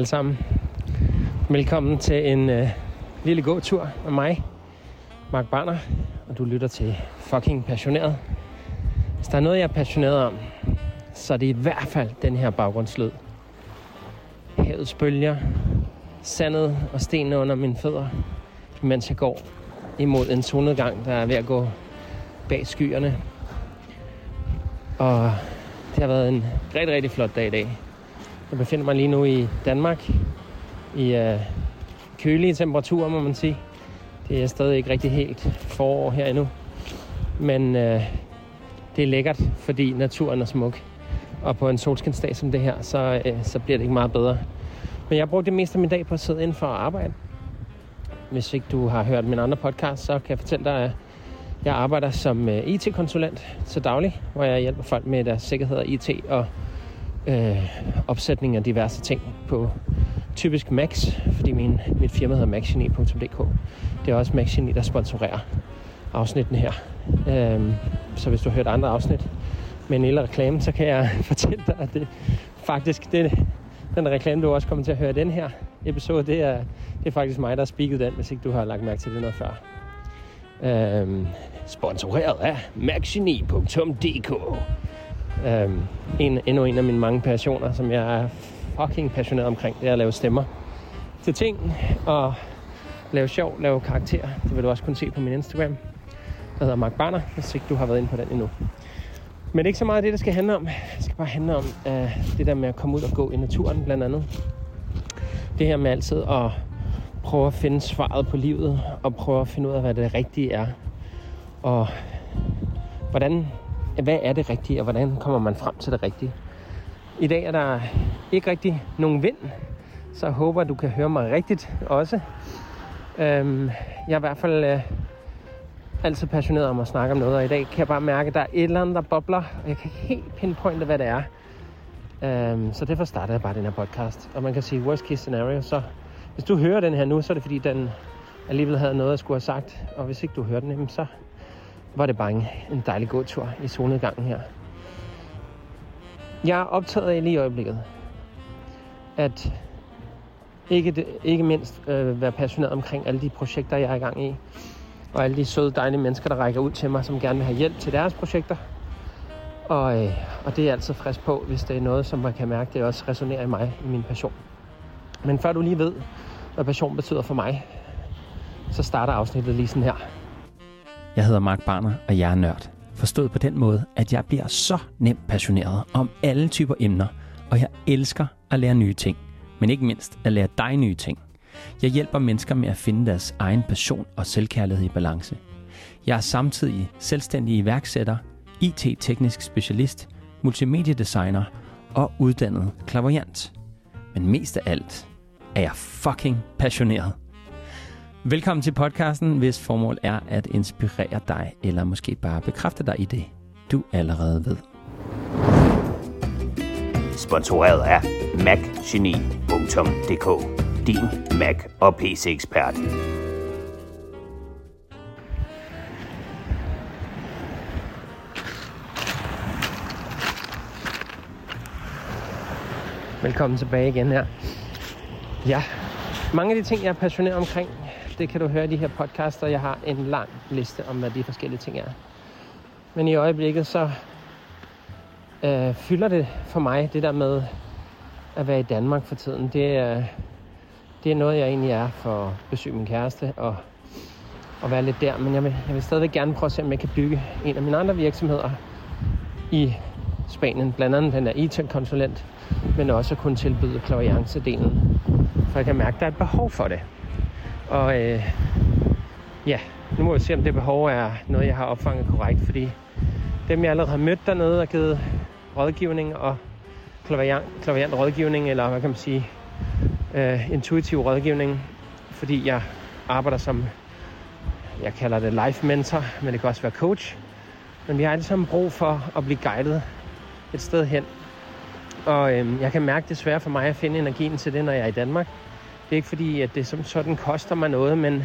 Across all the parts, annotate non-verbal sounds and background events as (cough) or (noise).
Alle sammen. Velkommen til en øh, lille gåtur med mig, Mark Barner, og du lytter til fucking passioneret. Hvis der er noget, jeg er passioneret om, så er det i hvert fald den her baggrundslyd. Havets bølger, sandet og stenene under mine fødder, mens jeg går imod en solnedgang, der er ved at gå bag skyerne. Og det har været en rigtig, rigtig flot dag i dag. Jeg befinder mig lige nu i Danmark i øh, kølige temperaturer, må man sige. Det er stadig ikke rigtig helt forår her endnu. Men øh, det er lækkert, fordi naturen er smuk. Og på en solskinsdag som det her, så, øh, så bliver det ikke meget bedre. Men jeg brugte det meste af min dag på at sidde indenfor og arbejde. Hvis ikke du har hørt min andre podcast, så kan jeg fortælle dig, at jeg arbejder som øh, IT-konsulent til daglig, hvor jeg hjælper folk med deres sikkerhed og IT og øh, opsætning af diverse ting på typisk Max, fordi min, mit firma hedder maxgeni.dk. Det er også Maxgeni, der sponsorerer afsnittene her. Øhm, så hvis du har hørt andre afsnit med en lille reklame, så kan jeg (laughs) fortælle dig, at det faktisk det, den reklame, du også kommer til at høre den her episode, det er, det er faktisk mig, der har speaket den, hvis ikke du har lagt mærke til det noget før. Øhm, sponsoreret af maxgeni.dk Øhm, en, endnu en af mine mange passioner, som jeg er fucking passioneret omkring, det er at lave stemmer til ting og lave sjov, lave karakter. Det vil du også kunne se på min Instagram. Der hedder Mark Barner, hvis ikke du har været inde på den endnu. Men det er ikke så meget det, det skal handle om. Det skal bare handle om uh, det der med at komme ud og gå i naturen, blandt andet. Det her med altid at prøve at finde svaret på livet, og prøve at finde ud af, hvad det rigtige er. Og hvordan hvad er det rigtige, og hvordan kommer man frem til det rigtige. I dag er der ikke rigtig nogen vind, så jeg håber, at du kan høre mig rigtigt også. Øhm, jeg er i hvert fald øh, altid passioneret om at snakke om noget, og i dag kan jeg bare mærke, at der er et eller andet, der bobler, og jeg kan helt pinpointe, hvad det er. Øhm, så derfor startede jeg bare den her podcast. Og man kan sige worst case scenario, så hvis du hører den her nu, så er det fordi, den alligevel havde noget, jeg skulle have sagt. Og hvis ikke du hører den, så var det bare en dejlig gåtur i solnedgangen her. Jeg er optaget af lige i øjeblikket, at ikke, ikke mindst øh, være passioneret omkring alle de projekter, jeg er i gang i. Og alle de søde, dejlige mennesker, der rækker ud til mig, som gerne vil have hjælp til deres projekter. Og, øh, og det er jeg altid frisk på, hvis det er noget, som man kan mærke, det også resonerer i mig, i min passion. Men før du lige ved, hvad passion betyder for mig, så starter afsnittet lige sådan her. Jeg hedder Mark Barner, og jeg er nørd. Forstået på den måde, at jeg bliver så nemt passioneret om alle typer emner, og jeg elsker at lære nye ting. Men ikke mindst at lære dig nye ting. Jeg hjælper mennesker med at finde deres egen passion og selvkærlighed i balance. Jeg er samtidig selvstændig iværksætter, IT-teknisk specialist, multimediedesigner og uddannet klaverjant. Men mest af alt er jeg fucking passioneret. Velkommen til podcasten, hvis formål er at inspirere dig, eller måske bare bekræfte dig i det, du allerede ved. Sponsoreret af macgeni.dk Din Mac- og PC-ekspert. Velkommen tilbage igen her. Ja, mange af de ting, jeg er passioneret omkring, det kan du høre i de her podcaster. Jeg har en lang liste om, hvad de forskellige ting er. Men i øjeblikket så øh, fylder det for mig, det der med at være i Danmark for tiden. Det er, det er noget, jeg egentlig er for at besøge min kæreste og, og være lidt der. Men jeg vil, jeg vil stadigvæk gerne prøve at se, om jeg kan bygge en af mine andre virksomheder i Spanien. Blandt andet den der IT-konsulent, men også at kunne tilbyde klaviance-delen. For jeg kan mærke, at der er et behov for det. Og øh, ja, nu må vi se, om det behov er noget, jeg har opfanget korrekt, fordi dem, jeg allerede har mødt dernede og givet rådgivning og klaviant, klaviant rådgivning, eller hvad kan man sige, øh, intuitiv rådgivning, fordi jeg arbejder som, jeg kalder det life mentor, men det kan også være coach. Men vi har alle sammen brug for at blive guidet et sted hen. Og øh, jeg kan mærke, det svært for mig at finde energien til det, når jeg er i Danmark. Det er ikke fordi, at det som sådan koster mig noget, men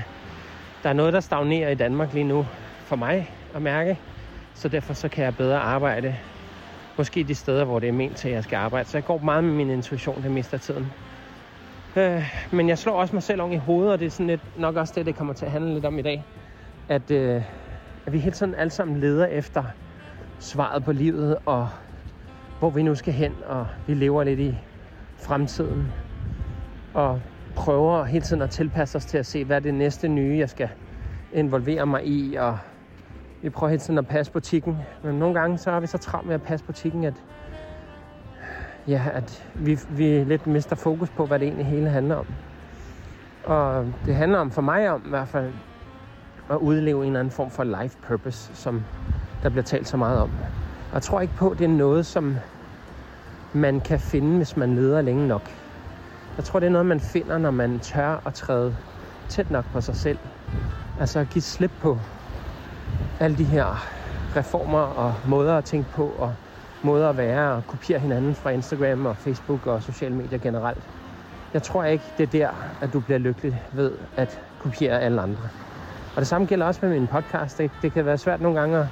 der er noget, der stagnerer i Danmark lige nu for mig at mærke. Så derfor så kan jeg bedre arbejde måske de steder, hvor det er ment til, at jeg skal arbejde. Så jeg går meget med min intuition det meste af tiden. Øh, men jeg slår også mig selv om i hovedet, og det er sådan lidt, nok også det, det kommer til at handle lidt om i dag. At, øh, at vi hele tiden alle sammen leder efter svaret på livet, og hvor vi nu skal hen, og vi lever lidt i fremtiden. Og prøver hele tiden at tilpasse os til at se, hvad er det næste nye, jeg skal involvere mig i, og vi prøver hele tiden at passe butikken. Men nogle gange så er vi så travlt med at passe butikken, at, ja, at vi, vi lidt mister fokus på, hvad det egentlig hele handler om. Og det handler om for mig om i hvert fald at udleve en eller anden form for life purpose, som der bliver talt så meget om. Og jeg tror ikke på, at det er noget, som man kan finde, hvis man leder længe nok. Jeg tror, det er noget, man finder, når man tør at træde tæt nok på sig selv. Altså at give slip på alle de her reformer og måder at tænke på, og måder at være og kopiere hinanden fra Instagram og Facebook og sociale medier generelt. Jeg tror ikke, det er der, at du bliver lykkelig ved at kopiere alle andre. Og det samme gælder også med min podcast. Det, det kan være svært nogle gange at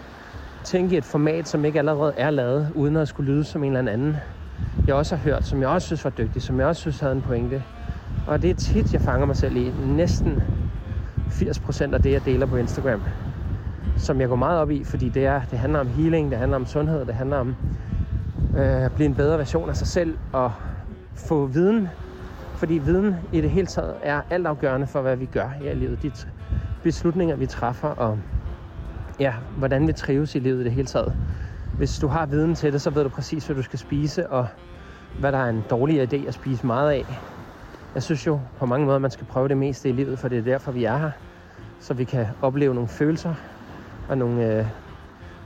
tænke i et format, som ikke allerede er lavet, uden at skulle lyde som en eller anden, jeg også har hørt, som jeg også synes var dygtig, som jeg også synes havde en pointe. Og det er tit, jeg fanger mig selv i. Næsten 80% af det, jeg deler på Instagram, som jeg går meget op i, fordi det, er, det handler om healing, det handler om sundhed, det handler om øh, at blive en bedre version af sig selv og få viden. Fordi viden i det hele taget er altafgørende for, hvad vi gør her i livet. De beslutninger, vi træffer, og ja, hvordan vi trives i livet i det hele taget. Hvis du har viden til det, så ved du præcis, hvad du skal spise, og hvad der er en dårlig idé at spise meget af. Jeg synes jo på mange måder, man skal prøve det meste i livet, for det er derfor, vi er her. Så vi kan opleve nogle følelser og nogle øh,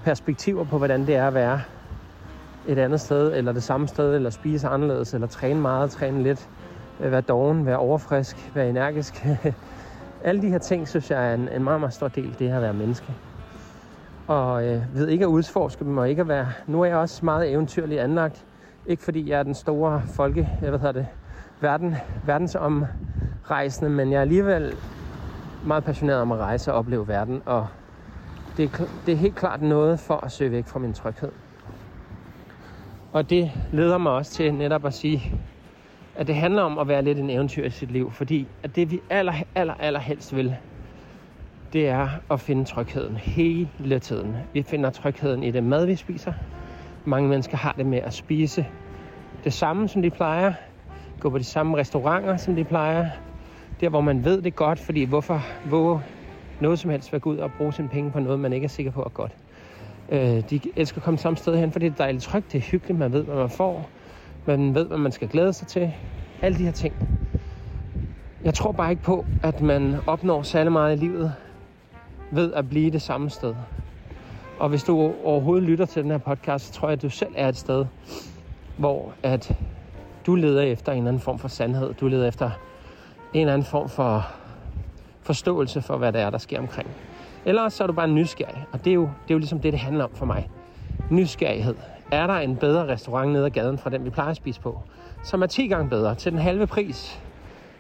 perspektiver på, hvordan det er at være et andet sted, eller det samme sted, eller spise anderledes, eller træne meget, træne lidt, øh, være doven, være overfrisk, være energisk. (laughs) Alle de her ting, synes jeg er en, en meget, meget stor del af det her at være menneske. Og øh, ved ikke at udforske dem, og ikke at være... Nu er jeg også meget eventyrligt anlagt. Ikke fordi jeg er den store folke, øh, jeg ved det, verden, verdensomrejsende, men jeg er alligevel meget passioneret om at rejse og opleve verden, og det er, det er helt klart noget for at søge væk fra min tryghed. Og det leder mig også til netop at sige, at det handler om at være lidt en eventyr i sit liv, fordi at det vi aller, aller, aller helst vil, det er at finde trygheden hele tiden. Vi finder trygheden i det mad, vi spiser. Mange mennesker har det med at spise det samme, som de plejer. Gå på de samme restauranter, som de plejer. Der, hvor man ved det godt, fordi hvorfor våge noget som helst være gå ud og bruge sine penge på noget, man ikke er sikker på er godt. Øh, de elsker at komme samme sted hen, fordi det er dejligt trygt, det er hyggeligt, man ved, hvad man får. Man ved, hvad man skal glæde sig til. Alle de her ting. Jeg tror bare ikke på, at man opnår særlig meget i livet ved at blive det samme sted. Og hvis du overhovedet lytter til den her podcast, så tror jeg, at du selv er et sted, hvor at du leder efter en eller anden form for sandhed. Du leder efter en eller anden form for forståelse for, hvad det er, der sker omkring. Eller så er du bare nysgerrig, og det er, jo, det er jo ligesom det, det handler om for mig. Nysgerrighed. Er der en bedre restaurant nede ad gaden fra den, vi plejer at spise på, som er 10 gange bedre til den halve pris?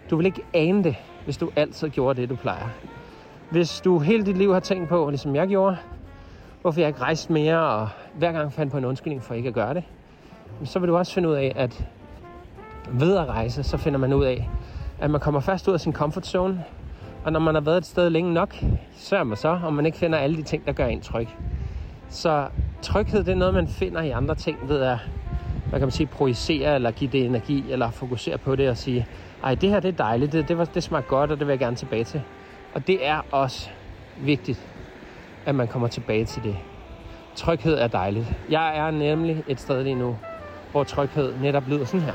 Du vil ikke ane det, hvis du altid gjorde det, du plejer. Hvis du hele dit liv har tænkt på, ligesom jeg gjorde, hvorfor jeg ikke rejste mere, og hver gang fandt på en undskyldning for ikke at gøre det, så vil du også finde ud af, at ved at rejse, så finder man ud af, at man kommer først ud af sin comfort zone, og når man har været et sted længe nok, så er man så, om man ikke finder alle de ting, der gør en tryg. Så tryghed, det er noget, man finder i andre ting ved at, hvad kan man sige, projicere eller give det energi, eller fokusere på det og sige, ej, det her det er dejligt, det, det, var, det smager godt, og det vil jeg gerne tilbage til. Og det er også vigtigt, at man kommer tilbage til det. Tryghed er dejligt. Jeg er nemlig et sted lige nu, hvor tryghed netop lyder sådan her.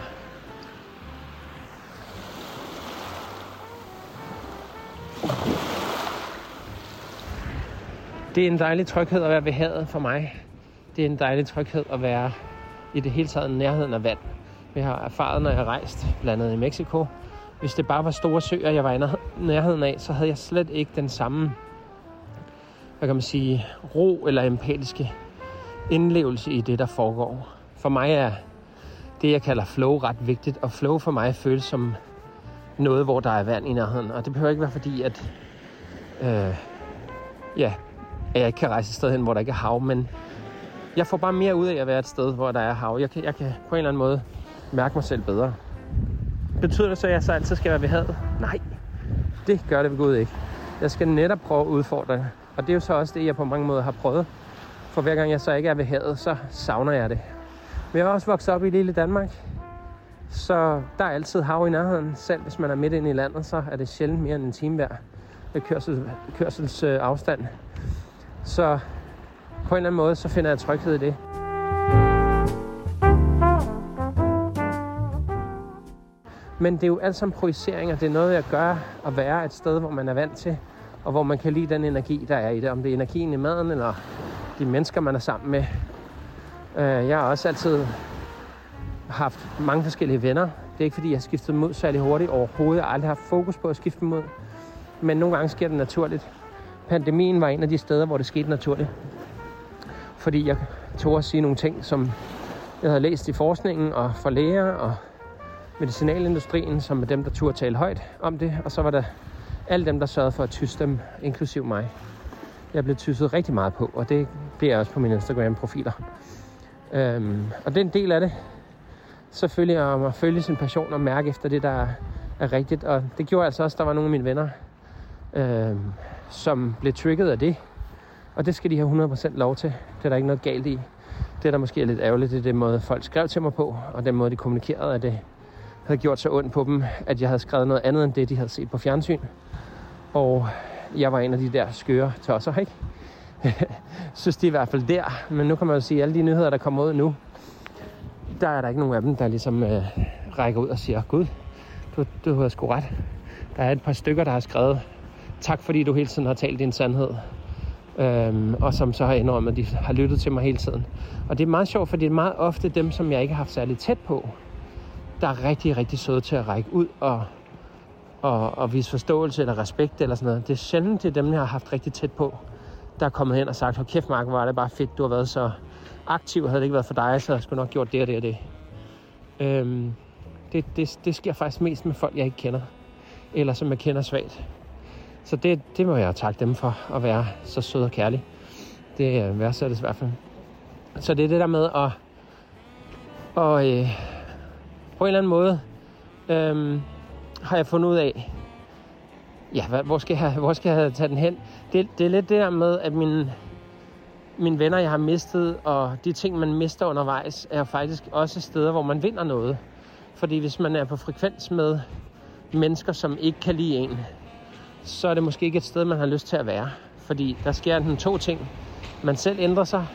Det er en dejlig tryghed at være ved havet for mig. Det er en dejlig tryghed at være i det hele taget nærheden af vand. Vi har erfaret, når jeg har rejst, blandt andet i Mexico. Hvis det bare var store søer, jeg var i nærheden af, så havde jeg slet ikke den samme, hvad kan man sige, ro eller empatiske indlevelse i det, der foregår. For mig er det, jeg kalder flow, ret vigtigt. Og flow for mig føles som noget, hvor der er vand i nærheden. Og det behøver ikke være fordi, at, øh, ja, at jeg ikke kan rejse et sted hen, hvor der ikke er hav. Men jeg får bare mere ud af at være et sted, hvor der er hav. Jeg kan, jeg kan på en eller anden måde mærke mig selv bedre betyder det så, at jeg så altid skal være ved havet? Nej, det gør det ved Gud ikke. Jeg skal netop prøve at udfordre det. Og det er jo så også det, jeg på mange måder har prøvet. For hver gang jeg så ikke er ved havet, så savner jeg det. Men jeg er også vokset op i lille Danmark. Så der er altid hav i nærheden. Selv hvis man er midt inde i landet, så er det sjældent mere end en time hver ved kørsel, kørselsafstand. øh, afstand. Så på en eller anden måde, så finder jeg tryghed i det. Men det er jo alt sammen projiceringer. Det er noget, jeg gør at være et sted, hvor man er vant til, og hvor man kan lide den energi, der er i det. Om det er energien i maden, eller de mennesker, man er sammen med. Øh, jeg har også altid haft mange forskellige venner. Det er ikke, fordi jeg har skiftet mod særlig hurtigt overhovedet. Jeg har aldrig haft fokus på at skifte mod. Men nogle gange sker det naturligt. Pandemien var en af de steder, hvor det skete naturligt. Fordi jeg tog at sige nogle ting, som jeg havde læst i forskningen og fra læger og medicinalindustrien, som er dem, der turde tale højt om det. Og så var der alle dem, der sørgede for at tysse dem, inklusiv mig. Jeg blev tysset rigtig meget på, og det bliver jeg også på mine Instagram-profiler. Øhm, og det er en del af det. Selvfølgelig om at følge sin passion og mærke efter det, der er rigtigt. Og det gjorde altså også, at der var nogle af mine venner, øhm, som blev trigget af det. Og det skal de have 100% lov til. Det er der ikke noget galt i. Det, der måske er lidt ærgerligt, det er den måde, folk skrev til mig på, og den måde, de kommunikerede, at det havde gjort så ondt på dem, at jeg havde skrevet noget andet end det, de havde set på fjernsyn. Og jeg var en af de der skøre tosser, ikke? (laughs) synes de i hvert fald der. Men nu kan man jo sige, at alle de nyheder, der kommer ud nu, der er der ikke nogen af dem, der ligesom øh, rækker ud og siger, Gud, du, du har sgu ret. Der er et par stykker, der har skrevet, tak fordi du hele tiden har talt din sandhed. Øhm, og som så har indrømmet, at de har lyttet til mig hele tiden. Og det er meget sjovt, for det er meget ofte dem, som jeg ikke har haft særlig tæt på, der er rigtig, rigtig søde til at række ud og, og, og vise forståelse eller respekt eller sådan noget. Det er sjældent, det er dem, jeg har haft rigtig tæt på, der er kommet hen og sagt, hold kæft Mark, var det bare fedt, du har været så aktiv. Havde det ikke været for dig, så jeg skulle nok gjort det og det og det. Øhm, det, det, det sker faktisk mest med folk, jeg ikke kender. Eller som jeg kender svagt. Så det, det må jeg takke dem for, at være så sød og kærlig. Det øh, værdsættes i hvert fald. Så det er det der med at, og, øh, på en eller anden måde øhm, har jeg fundet ud af, ja, hvad, hvor, skal jeg, (laughs) hvor skal jeg tage den hen? Det, det er lidt det der med, at mine, mine venner, jeg har mistet, og de ting, man mister undervejs, er faktisk også steder, hvor man vinder noget. Fordi hvis man er på frekvens med mennesker, som ikke kan lide en, så er det måske ikke et sted, man har lyst til at være. Fordi der sker enten to ting. Man selv ændrer sig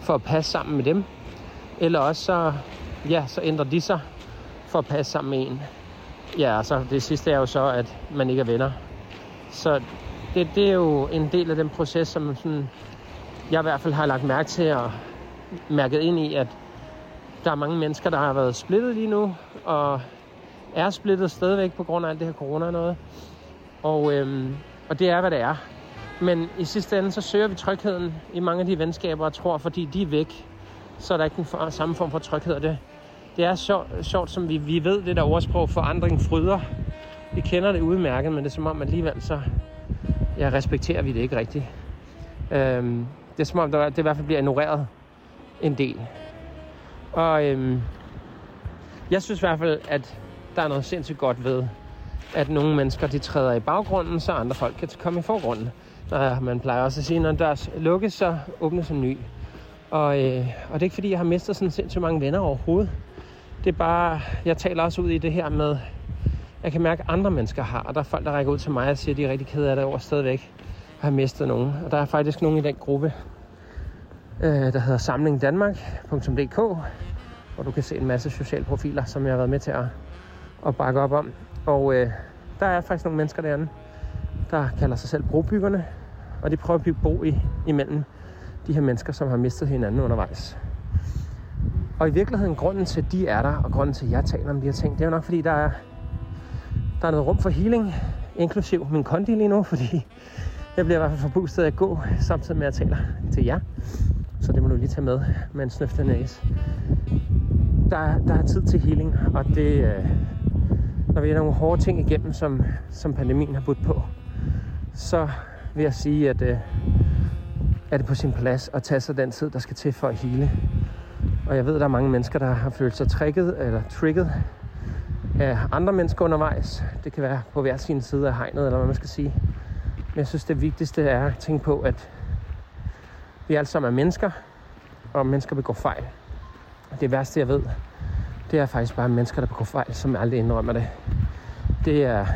for at passe sammen med dem, eller også så, ja, så ændrer de sig for at passe sammen med en. Ja, altså det sidste er jo så, at man ikke er venner. Så det, det er jo en del af den proces, som sådan, jeg i hvert fald har lagt mærke til og mærket ind i, at der er mange mennesker, der har været splittet lige nu, og er splittet stadigvæk på grund af alt det her corona og noget. Og, øhm, og det er, hvad det er. Men i sidste ende, så søger vi trygheden i mange af de venskaber, og tror, fordi de er væk, så er der ikke den samme form for tryghed. Og det, det er sjovt, sjovt som vi, vi ved, det der ordsprog, forandring fryder. Vi kender det udmærket, men det er som om alligevel, så ja, respekterer vi det ikke rigtigt. Øhm, det er som om, der, det i hvert fald bliver ignoreret en del. Og øhm, jeg synes i hvert fald, at der er noget sindssygt godt ved, at nogle mennesker de træder i baggrunden, så andre folk kan komme i forgrunden. Og man plejer også at sige, at når en dør lukkes, så åbnes en ny. Og, øh, og det er ikke fordi, jeg har mistet sådan sindssygt mange venner overhovedet. Det er bare, jeg taler også ud i det her med, jeg kan mærke, at andre mennesker har, og der er folk, der rækker ud til mig og siger, at de er rigtig kede af det over stadigvæk at have mistet nogen. Og der er faktisk nogen i den gruppe, øh, der hedder samlingdanmark.dk, hvor du kan se en masse sociale profiler, som jeg har været med til at, at bakke op om. Og øh, der er faktisk nogle mennesker derinde, der kalder sig selv brobyggerne, og de prøver at bygge bro i, imellem de her mennesker, som har mistet hinanden undervejs. Og i virkeligheden, grunden til, at de er der, og grunden til, at jeg taler om de her ting, det er jo nok, fordi der er, der er noget rum for healing, inklusiv min kondi lige nu, (laughs) fordi jeg bliver i hvert fald forpustet af at gå, samtidig med at jeg taler til jer. Så det må du lige tage med med en snøftet næse. Der, der er tid til healing, og det, øh, når vi er nogle hårde ting igennem, som, som pandemien har budt på, så vil jeg sige, at øh, er det på sin plads at tage sig den tid, der skal til for at hele. Og jeg ved, der er mange mennesker, der har følt sig trigget eller trigget af andre mennesker undervejs. Det kan være på hver sin side af hegnet, eller hvad man skal sige. Men jeg synes, det vigtigste er at tænke på, at vi alle sammen er mennesker, og mennesker begår fejl. Det værste, jeg ved, det er faktisk bare mennesker, der begår fejl, som aldrig indrømmer det. Det er,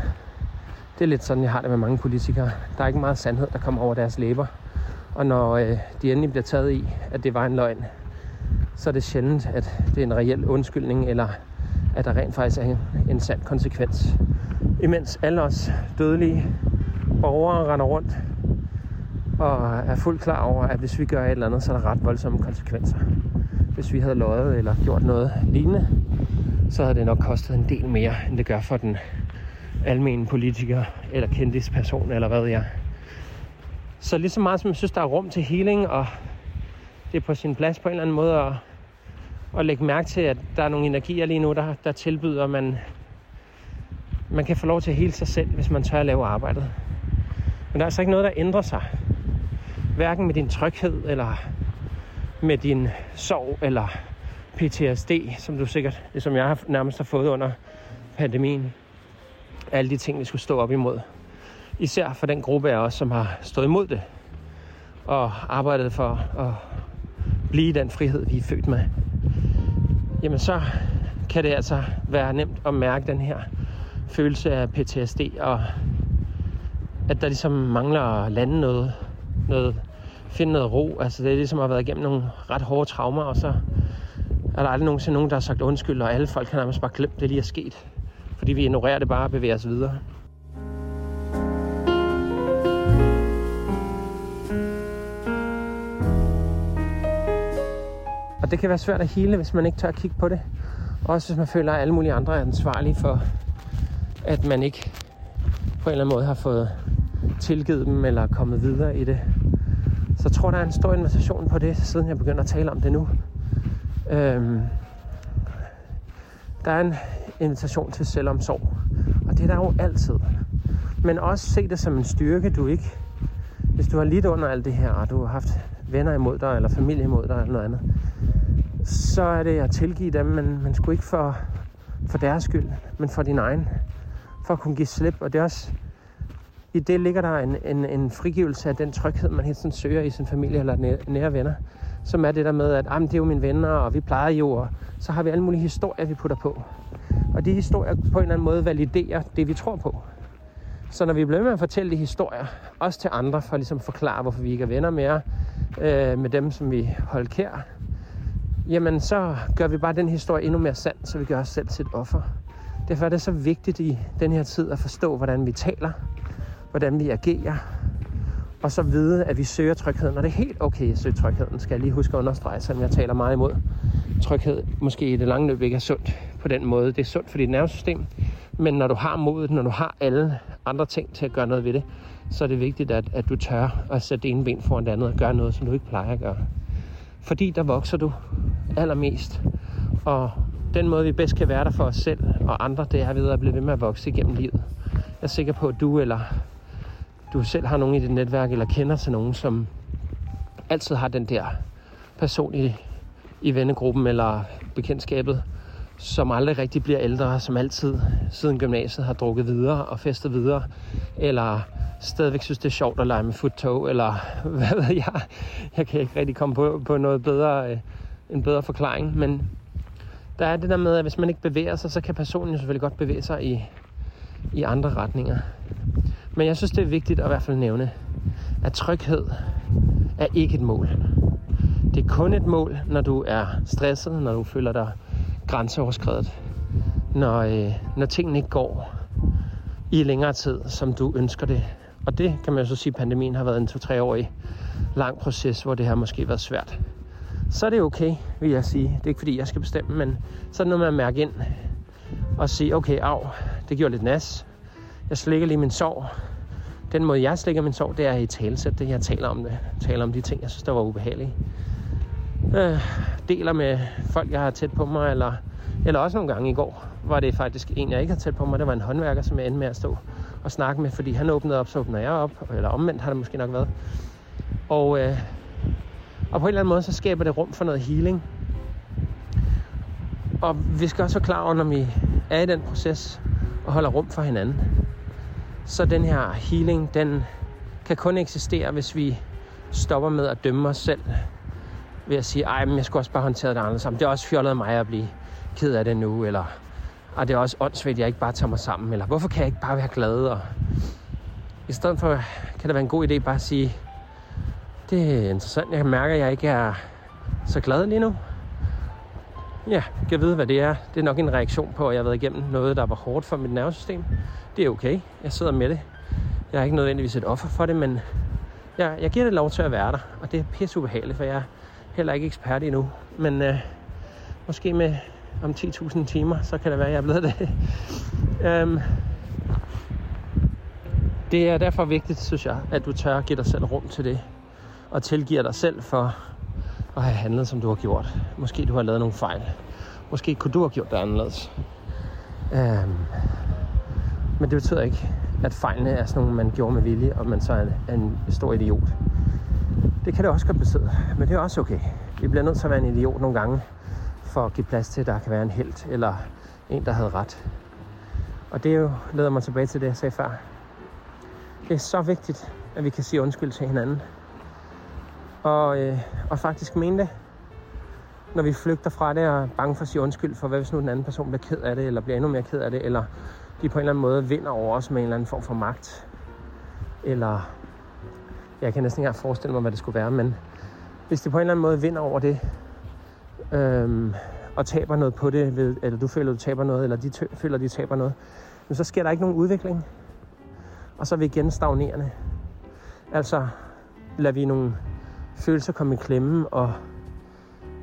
det er lidt sådan, jeg har det med mange politikere. Der er ikke meget sandhed, der kommer over deres læber. Og når øh, de endelig bliver taget i, at det var en løgn, så er det sjældent, at det er en reel undskyldning, eller at der rent faktisk er en, en sand konsekvens. Imens alle os dødelige borgere render rundt og er fuldt klar over, at hvis vi gør et eller andet, så er der ret voldsomme konsekvenser. Hvis vi havde løjet eller gjort noget lignende, så havde det nok kostet en del mere, end det gør for den almene politiker eller kendisperson, eller hvad jeg. Så lige så meget som jeg synes, der er rum til healing, og det er på sin plads på en eller anden måde at, at lægge mærke til, at der er nogle energier lige nu, der, der tilbyder, at man, man kan få lov til at hele sig selv, hvis man tør at lave arbejdet. Men der er altså ikke noget, der ændrer sig. Hverken med din tryghed, eller med din sorg, eller PTSD, som du sikkert, som jeg har nærmest har fået under pandemien. Alle de ting, vi skulle stå op imod. Især for den gruppe af os, som har stået imod det. Og arbejdet for at blive den frihed, vi er født med. Jamen så kan det altså være nemt at mærke den her følelse af PTSD, og at der ligesom mangler at lande noget, noget finde noget ro. Altså det er ligesom at have været igennem nogle ret hårde traumer, og så er der aldrig nogensinde nogen, der har sagt undskyld, og alle folk har nærmest bare glemt, det lige er sket. Fordi vi ignorerer det bare og bevæger os videre. Og det kan være svært at hele, hvis man ikke tør at kigge på det. Også hvis man føler, at alle mulige andre er ansvarlige for, at man ikke på en eller anden måde har fået tilgivet dem eller kommet videre i det. Så jeg tror, der er en stor invitation på det, siden jeg begynder at tale om det nu. Øhm, der er en invitation til selvomsorg. Og det er der jo altid. Men også se det som en styrke, du ikke... Hvis du har lidt under alt det her, og du har haft venner imod dig, eller familie imod dig, eller noget andet, så er det at tilgive dem, men man skulle ikke for, for deres skyld, men for din egen. For at kunne give slip. Og det er også, i det ligger der en, en, en frigivelse af den tryghed, man hele tiden søger i sin familie eller nære, nære venner. Som er det der med, at det er jo mine venner, og vi plejer jo, og så har vi alle mulige historier, vi putter på. Og de historier på en eller anden måde validerer det, vi tror på. Så når vi bliver med at fortælle de historier, også til andre, for ligesom at ligesom forklare, hvorfor vi ikke er venner mere øh, med dem, som vi holder kær, jamen så gør vi bare den historie endnu mere sand, så vi gør os selv til et offer. Derfor er det så vigtigt i den her tid at forstå, hvordan vi taler, hvordan vi agerer, og så vide, at vi søger trygheden. Og det er helt okay at søge trygheden, skal jeg lige huske at understrege, selvom jeg taler meget imod. Tryghed måske i det lange løb ikke er sundt på den måde. Det er sundt for dit nervesystem, men når du har modet, når du har alle andre ting til at gøre noget ved det, så er det vigtigt, at, at du tør at sætte det ene ben foran det andet og gøre noget, som du ikke plejer at gøre. Fordi der vokser du allermest. Og den måde, vi bedst kan være der for os selv og andre, det er ved at blive ved med at vokse igennem livet. Jeg er sikker på, at du eller du selv har nogen i dit netværk, eller kender til nogen, som altid har den der person i, i vennegruppen eller bekendtskabet, som aldrig rigtig bliver ældre, som altid siden gymnasiet har drukket videre og festet videre, eller stadigvæk synes, det er sjovt at lege med futtog, eller (laughs) hvad ved jeg. Jeg kan ikke rigtig komme på, på noget bedre, øh, en bedre forklaring, men der er det der med, at hvis man ikke bevæger sig, så kan personen jo selvfølgelig godt bevæge sig i, i andre retninger. Men jeg synes, det er vigtigt at i hvert fald nævne, at tryghed er ikke et mål. Det er kun et mål, når du er stresset, når du føler dig grænseoverskredet. Når, øh, når tingene ikke går i længere tid, som du ønsker det. Og det kan man jo så sige, at pandemien har været en 2-3-årig lang proces, hvor det har måske været svært. Så er det okay, vil jeg sige. Det er ikke fordi, jeg skal bestemme, men så er det noget med at mærke ind og sige, okay, af, det gjorde lidt nas. Jeg slikker lige min sorg. Den måde, jeg slikker min sorg, det er i talesæt det. Jeg taler om det. Taler om de ting, jeg synes, der var ubehagelige. Øh, deler med folk, jeg har tæt på mig, eller, eller også nogle gange i går, var det faktisk en, jeg ikke har tæt på mig. Det var en håndværker, som jeg endte med at stå og snakke med, fordi han åbnede op, så åbner jeg op. Eller omvendt har det måske nok været. Og, øh, og på en eller anden måde, så skaber det rum for noget healing. Og vi skal også være klar over, når vi er i den proces og holder rum for hinanden, så den her healing, den kan kun eksistere, hvis vi stopper med at dømme os selv ved at sige, ej, men jeg skulle også bare håndtere det anderledes. Det er også fjollet af mig at blive ked af det nu, eller og det er også åndssvagt, at jeg ikke bare tager mig sammen, eller hvorfor kan jeg ikke bare være glad? Og I stedet for kan det være en god idé bare at sige, det er interessant, jeg mærker, at jeg ikke er så glad lige nu. Ja, jeg vide, hvad det er. Det er nok en reaktion på, at jeg har været igennem noget, der var hårdt for mit nervesystem. Det er okay. Jeg sidder med det. Jeg er ikke nødvendigvis et offer for det, men jeg, jeg giver det lov til at være der. Og det er pisse ubehageligt, for jeg er heller ikke ekspert endnu. Men øh, måske med om 10.000 timer, så kan det være, at jeg er blevet det. (laughs) øhm, det er derfor vigtigt, synes jeg, at du tør give dig selv rum til det. Og tilgiver dig selv for at have handlet, som du har gjort. Måske du har lavet nogle fejl. Måske kunne du have gjort det anderledes. Øhm, men det betyder ikke, at fejlene er sådan nogle, man gjorde med vilje, og man så er en stor idiot. Det kan det også godt betyde, men det er også okay. Vi bliver nødt til at være en idiot nogle gange, for at give plads til, at der kan være en held eller en, der havde ret. Og det jo leder mig tilbage til det, jeg sagde før. Det er så vigtigt, at vi kan sige undskyld til hinanden. Og, øh, og faktisk mene det. Når vi flygter fra det og er bange for at sige undskyld for, hvad hvis nu den anden person bliver ked af det, eller bliver endnu mere ked af det, eller de på en eller anden måde vinder over os med en eller anden form for magt. Eller, jeg kan næsten ikke forestille mig, hvad det skulle være, men hvis de på en eller anden måde vinder over det, øhm, og taber noget på det, ved, eller du føler, du taber noget, eller de tø- føler, de taber noget, men så sker der ikke nogen udvikling. Og så er vi igen stagnerende. Altså, lader vi nogle følelser komme i klemme, og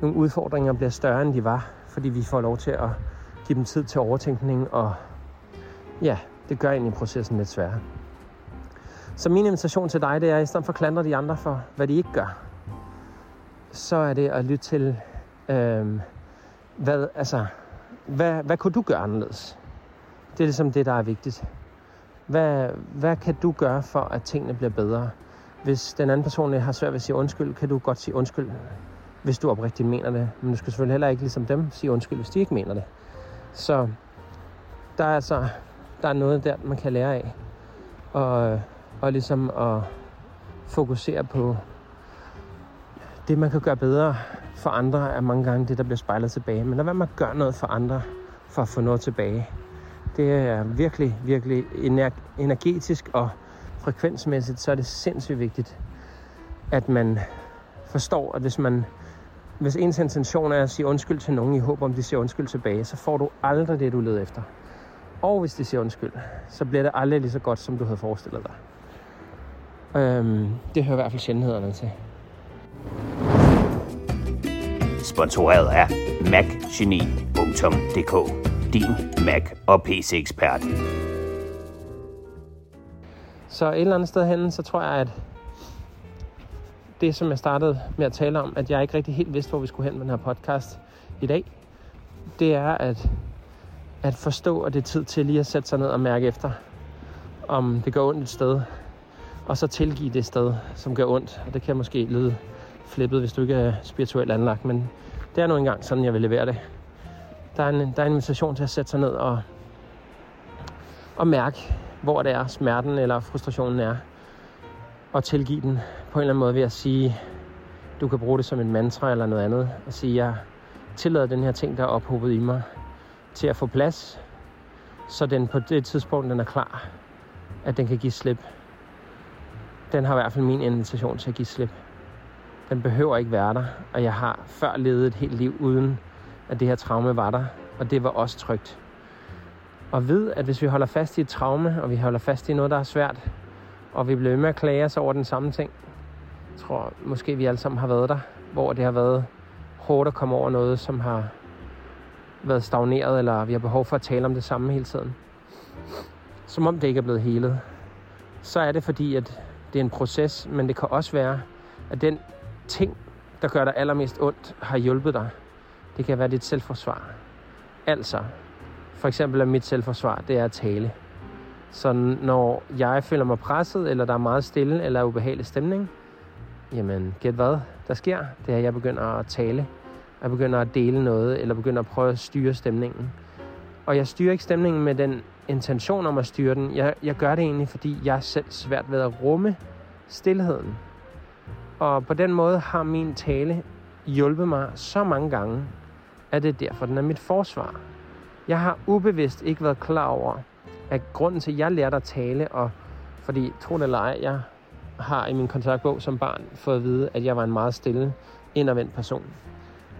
nogle udfordringer bliver større, end de var, fordi vi får lov til at give dem tid til overtænkning, og ja, det gør egentlig processen lidt sværere. Så min invitation til dig, det er, at i stedet for at klandre de andre for, hvad de ikke gør, så er det at lytte til, øh, hvad, altså, hvad, hvad kunne du gøre anderledes? Det er ligesom det, der er vigtigt. Hvad, hvad kan du gøre for, at tingene bliver bedre? Hvis den anden person har svært ved at sige undskyld, kan du godt sige undskyld, hvis du oprigtigt mener det. Men du skal selvfølgelig heller ikke ligesom dem sige undskyld, hvis de ikke mener det. Så der er altså der er noget der, man kan lære af. Og, og ligesom at fokusere på det, man kan gøre bedre for andre, er mange gange det, der bliver spejlet tilbage. Men lad være med at gøre noget for andre, for at få noget tilbage. Det er virkelig, virkelig energetisk og frekvensmæssigt, så er det sindssygt vigtigt, at man forstår, at hvis man hvis ens intention er at sige undskyld til nogen i håb om, de siger undskyld tilbage, så får du aldrig det, du leder efter. Og hvis de siger undskyld, så bliver det aldrig lige så godt, som du havde forestillet dig. Øhm, det hører i hvert fald sjældenhederne til. Sponsoreret af macgeni.dk Din Mac- og PC-ekspert. Så et eller andet sted hen, så tror jeg, at det, som jeg startede med at tale om, at jeg ikke rigtig helt vidste, hvor vi skulle hen med den her podcast i dag, det er at, at forstå, at det er tid til lige at sætte sig ned og mærke efter, om det går ondt et sted, og så tilgive det sted, som gør ondt. Og det kan måske lyde flippet, hvis du ikke er spirituelt anlagt, men det er nu engang sådan, jeg vil levere det. Der er en, der er en invitation til at sætte sig ned og, og mærke, hvor det er, smerten eller frustrationen er, og tilgive den på en eller anden måde ved at sige, du kan bruge det som en mantra eller noget andet, og sige, jeg tillader den her ting, der er ophobet i mig, til at få plads, så den på det tidspunkt, den er klar, at den kan give slip. Den har i hvert fald min invitation til at give slip. Den behøver ikke være der, og jeg har før levet et helt liv uden, at det her traume var der, og det var også trygt. Og ved, at hvis vi holder fast i et traume, og vi holder fast i noget, der er svært, og vi bliver med at klage os over den samme ting, jeg tror måske vi alle sammen har været der, hvor det har været hårdt at komme over noget, som har været stagneret, eller vi har behov for at tale om det samme hele tiden. Som om det ikke er blevet helet. Så er det fordi, at det er en proces, men det kan også være, at den ting, der gør dig allermest ondt, har hjulpet dig. Det kan være dit selvforsvar. Altså, for eksempel er mit selvforsvar, det er at tale. Så når jeg føler mig presset, eller der er meget stille, eller er ubehagelig stemning, jamen gæt hvad der sker, det er, at jeg begynder at tale. jeg begynder at dele noget, eller begynder at prøve at styre stemningen. Og jeg styrer ikke stemningen med den intention om at styre den. Jeg, jeg gør det egentlig, fordi jeg er selv svært ved at rumme stillheden. Og på den måde har min tale hjulpet mig så mange gange, at det er derfor, den er mit forsvar. Jeg har ubevidst ikke været klar over, at grunden til, at jeg lærte at tale, og fordi, tro det eller ej, jeg har i min kontaktbog som barn fået at vide, at jeg var en meget stille, indadvendt person.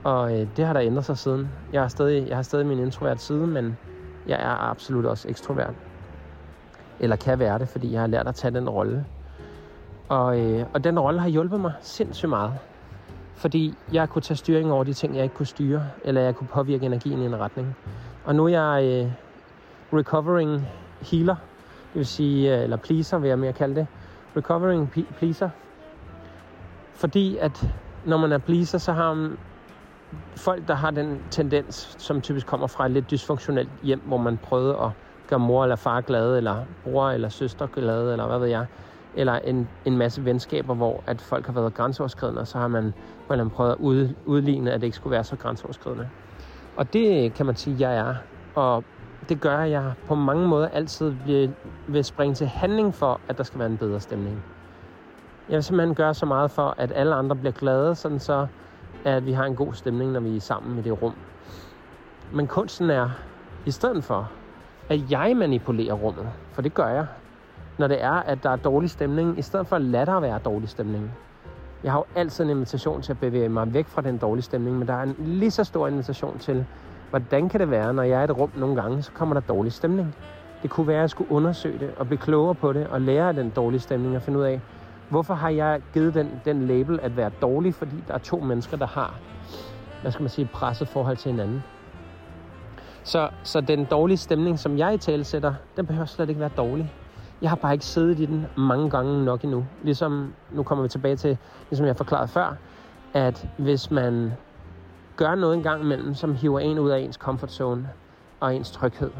Og øh, det har der ændret sig siden. Jeg har stadig, jeg har stadig min introvert side, men jeg er absolut også ekstrovert. Eller kan være det, fordi jeg har lært at tage den rolle. Og, øh, og den rolle har hjulpet mig sindssygt meget. Fordi jeg kunne tage styring over de ting, jeg ikke kunne styre, eller jeg kunne påvirke energien i en retning. Og nu er jeg øh, recovering healer, det vil sige, øh, eller pleaser vil jeg mere kalde det. Recovering pleaser. Fordi at når man er pleaser, så har man folk, der har den tendens, som typisk kommer fra et lidt dysfunktionelt hjem, hvor man prøvede at gøre mor eller far glade, eller bror eller søster glade, eller hvad ved jeg, eller en, en masse venskaber, hvor at folk har været grænseoverskridende, og så har man på en eller anden prøvet at ud, udligne, at det ikke skulle være så grænseoverskridende. Og det kan man sige, jeg er. Og det gør, at jeg på mange måder altid vil, vil springe til handling for, at der skal være en bedre stemning. Jeg vil simpelthen gøre så meget for, at alle andre bliver glade, sådan så at vi har en god stemning, når vi er sammen i det rum. Men kunsten er, i stedet for, at jeg manipulerer rummet, for det gør jeg, når det er, at der er dårlig stemning, i stedet for at lade der være dårlig stemning. Jeg har jo altid en invitation til at bevæge mig væk fra den dårlige stemning, men der er en lige så stor invitation til, hvordan kan det være, når jeg er i et rum nogle gange, så kommer der dårlig stemning. Det kunne være, at jeg skulle undersøge det og blive klogere på det og lære af den dårlige stemning og finde ud af, Hvorfor har jeg givet den, den label at være dårlig? Fordi der er to mennesker, der har, hvad skal man sige, presset forhold til hinanden. Så, så den dårlige stemning, som jeg i tale sætter, den behøver slet ikke være dårlig. Jeg har bare ikke siddet i den mange gange nok endnu. Ligesom, nu kommer vi tilbage til, ligesom jeg forklarede før, at hvis man gør noget en gang imellem, som hiver en ud af ens comfort zone og ens tryghed,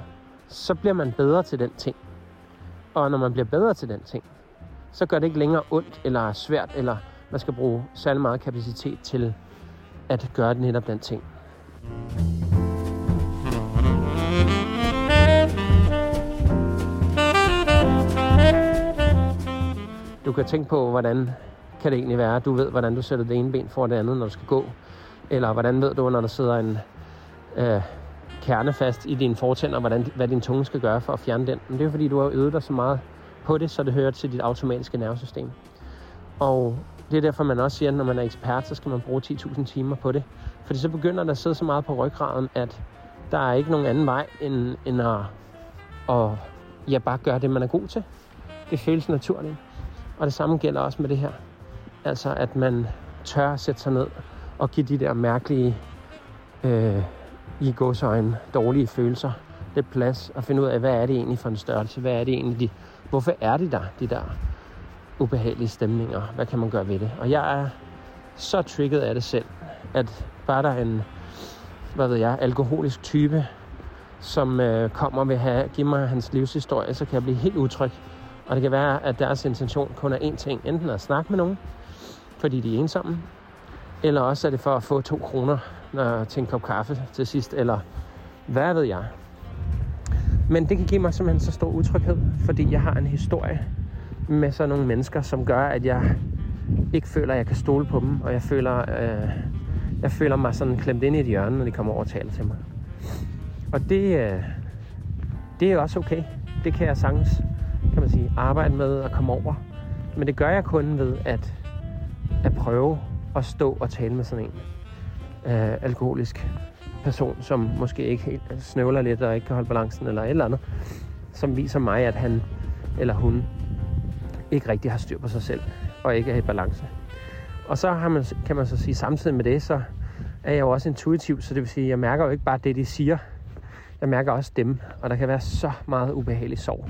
så bliver man bedre til den ting. Og når man bliver bedre til den ting, så gør det ikke længere ondt eller svært, eller man skal bruge særlig meget kapacitet til at gøre netop den ting. Du kan tænke på, hvordan kan det egentlig være, du ved, hvordan du sætter det ene ben for det andet, når du skal gå. Eller hvordan ved du, når der sidder en øh, kerne fast i dine fortænder, hvordan, hvad din tunge skal gøre for at fjerne den. Men det er fordi, du har øvet dig så meget på det, så det hører til dit automatiske nervesystem. Og det er derfor, man også siger, at når man er ekspert, så skal man bruge 10.000 timer på det. Fordi så begynder der at sidde så meget på ryggraden, at der er ikke nogen anden vej, end, end at, at ja, bare gøre det, man er god til. Det føles naturligt. Og det samme gælder også med det her. Altså, at man tør at sætte sig ned og give de der mærkelige, øh, i gåsøjne, dårlige følelser lidt plads og finde ud af, hvad er det egentlig for en størrelse? Hvad er det egentlig, de Hvorfor er det der, de der ubehagelige stemninger? Hvad kan man gøre ved det? Og jeg er så trigget af det selv, at bare der er en, hvad ved jeg, alkoholisk type, som øh, kommer og vil have, give mig hans livshistorie, så kan jeg blive helt utryg. Og det kan være, at deres intention kun er én ting. Enten at snakke med nogen, fordi de er ensomme, eller også er det for at få to kroner når, til en kop kaffe til sidst, eller hvad ved jeg. Men det kan give mig simpelthen så stor utryghed, fordi jeg har en historie med sådan nogle mennesker, som gør, at jeg ikke føler, at jeg kan stole på dem, og jeg føler, øh, jeg føler mig sådan klemt ind i et hjørne, når de kommer over og taler til mig. Og det, øh, det er også okay. Det kan jeg sagtens, kan man sige, arbejde med at komme over. Men det gør jeg kun ved at, at prøve at stå og tale med sådan en øh, alkoholisk person, som måske ikke helt snøvler lidt og ikke kan holde balancen eller et eller andet, som viser mig, at han eller hun ikke rigtig har styr på sig selv og ikke er i balance. Og så har man, kan man så sige, samtidig med det, så er jeg jo også intuitiv, så det vil sige, at jeg mærker jo ikke bare det, de siger. Jeg mærker også dem, og der kan være så meget ubehagelig sorg.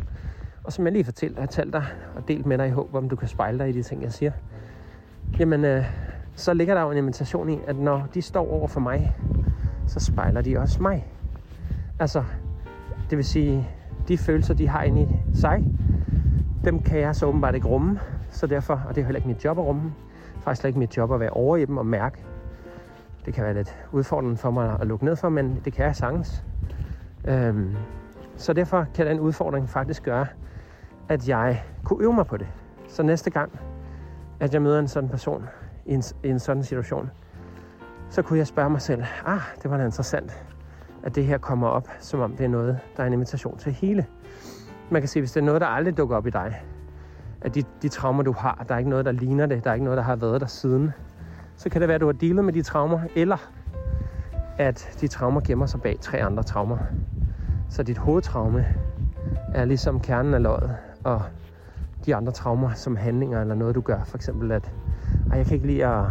Og som jeg lige fortalte, har talt dig og delt med dig i håb om, du kan spejle dig i de ting, jeg siger. Jamen, øh, så ligger der jo en invitation i, at når de står over for mig, så spejler de også mig. Altså, det vil sige, de følelser, de har inde i sig, dem kan jeg så åbenbart ikke rumme. Så derfor, og det er heller ikke mit job at rumme, faktisk slet ikke mit job at være over i dem og mærke Det kan være lidt udfordrende for mig at lukke ned for, men det kan jeg sagtens. Øhm, så derfor kan den udfordring faktisk gøre, at jeg kunne øve mig på det. Så næste gang, at jeg møder en sådan person i en, i en sådan situation, så kunne jeg spørge mig selv, ah, det var da interessant, at det her kommer op, som om det er noget, der er en invitation til hele. Man kan sige, hvis det er noget, der aldrig dukker op i dig, at de, de traumer, du har, der er ikke noget, der ligner det, der er ikke noget, der har været der siden, så kan det være, at du har dealet med de traumer, eller at de traumer gemmer sig bag tre andre traumer. Så dit hovedtraume er ligesom kernen af løjet, og de andre traumer som handlinger eller noget, du gør. For eksempel at, jeg kan ikke lide at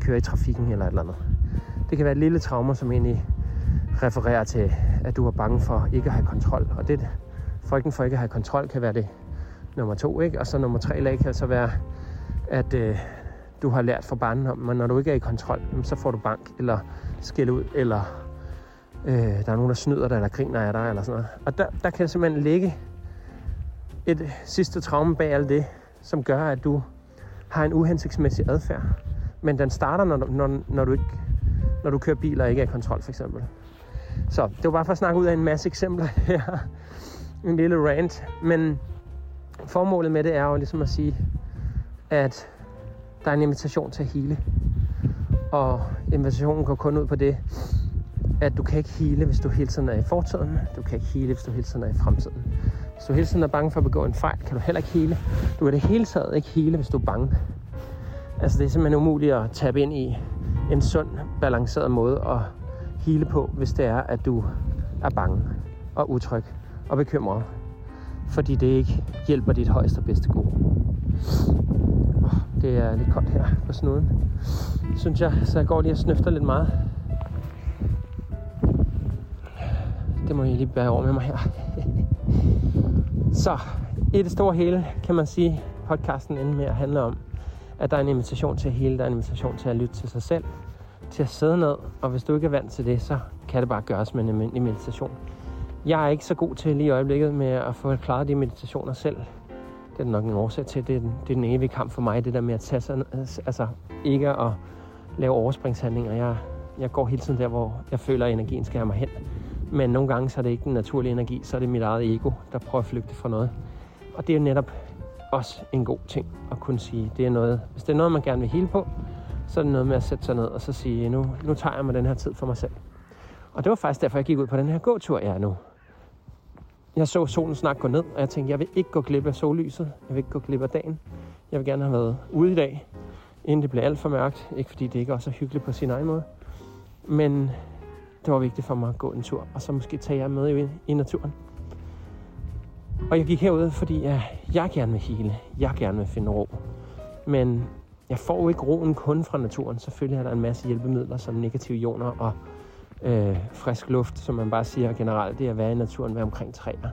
køre i trafikken eller et eller andet. Det kan være et lille traume, som egentlig refererer til, at du er bange for ikke at have kontrol. Og det, frygten for ikke at have kontrol kan være det nummer to, ikke? Og så nummer tre lag kan så være, at øh, du har lært fra barnen om, at når du ikke er i kontrol, så får du bank, eller skæld ud, eller øh, der er nogen, der snyder dig, eller griner af dig, eller sådan noget. Og der, der kan simpelthen ligge et sidste traume bag alt det, som gør, at du har en uhensigtsmæssig adfærd. Men den starter, når, når, når, du, ikke, når du kører bil og ikke er i kontrol, for eksempel. Så det var bare for at snakke ud af en masse eksempler (laughs) her. en lille rant. Men formålet med det er jo ligesom at sige, at der er en invitation til at hele. Og invitationen går kun ud på det, at du kan ikke hele, hvis du hele tiden er i fortiden. Du kan ikke hele, hvis du hele tiden er i fremtiden. Hvis du hele tiden er bange for at begå en fejl, kan du heller ikke hele. Du kan det hele taget ikke hele, hvis du er bange. Altså det er simpelthen umuligt at tabe ind i en sund, balanceret måde at hele på, hvis det er, at du er bange og utryg og bekymret. Fordi det ikke hjælper dit højeste og bedste gode. Det er lidt koldt her på snuden, synes jeg, så jeg går lige og snøfter lidt meget. Det må I lige bære over med mig her. (laughs) så i det store hele kan man sige, podcasten ender med at handle om, at der er en invitation til at hele, der er en invitation til at lytte til sig selv, til at sidde ned, og hvis du ikke er vant til det, så kan det bare gøres med en almindelig meditation. Jeg er ikke så god til lige i øjeblikket med at få klaret de meditationer selv. Det er nok en årsag til, det er den, det er den evige kamp for mig, det der med at tage sig, altså ikke at lave overspringshandlinger. Jeg, jeg går hele tiden der, hvor jeg føler, at energien skal have mig hen. Men nogle gange så er det ikke den naturlige energi, så er det mit eget ego, der prøver at flygte fra noget. Og det er jo netop også en god ting at kunne sige, det er noget, hvis det er noget, man gerne vil hele på, så er det noget med at sætte sig ned og så sige, nu, nu tager jeg mig den her tid for mig selv. Og det var faktisk derfor, jeg gik ud på den her gåtur, jeg er nu. Jeg så solen snart gå ned, og jeg tænkte, jeg vil ikke gå glip af sollyset. Jeg vil ikke gå glip af dagen. Jeg vil gerne have været ude i dag, inden det bliver alt for mørkt. Ikke fordi det ikke også er hyggeligt på sin egen måde. Men det var vigtigt for mig at gå en tur, og så måske tage jer med i, i naturen. Og jeg gik herud, fordi jeg, jeg gerne vil hele. Jeg gerne vil finde ro. Men jeg får jo ikke roen kun fra naturen. Selvfølgelig er der en masse hjælpemidler, som negative ioner og øh, frisk luft, som man bare siger generelt. Det er at være i naturen, være omkring træer,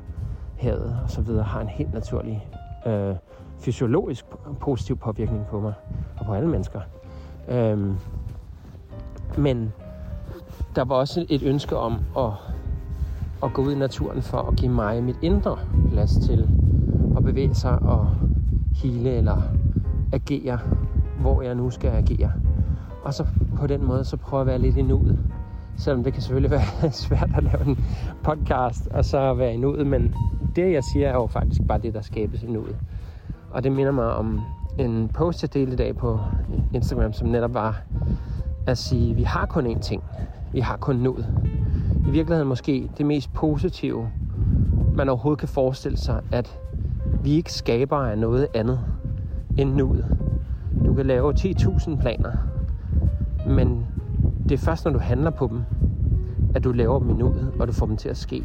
havet og så videre, har en helt naturlig øh, fysiologisk positiv påvirkning på mig og på alle mennesker. Øhm, men der var også et ønske om at, at gå ud i naturen for at give mig mit indre plads til at bevæge sig og hele eller agere, hvor jeg nu skal agere. Og så på den måde, så prøve at være lidt i nuet. Selvom det kan selvfølgelig (laughs) være svært at lave en podcast og så være i nuet, men det jeg siger er jo faktisk bare det, der skabes i nuet. Og det minder mig om en post, jeg delte i dag på Instagram, som netop var at sige, vi har kun én ting. Vi har kun nuet. I virkeligheden måske det mest positive, man overhovedet kan forestille sig, at vi ikke skaber af noget andet end nuet. Du kan lave 10.000 planer, men det er først, når du handler på dem, at du laver dem i nuet, og du får dem til at ske.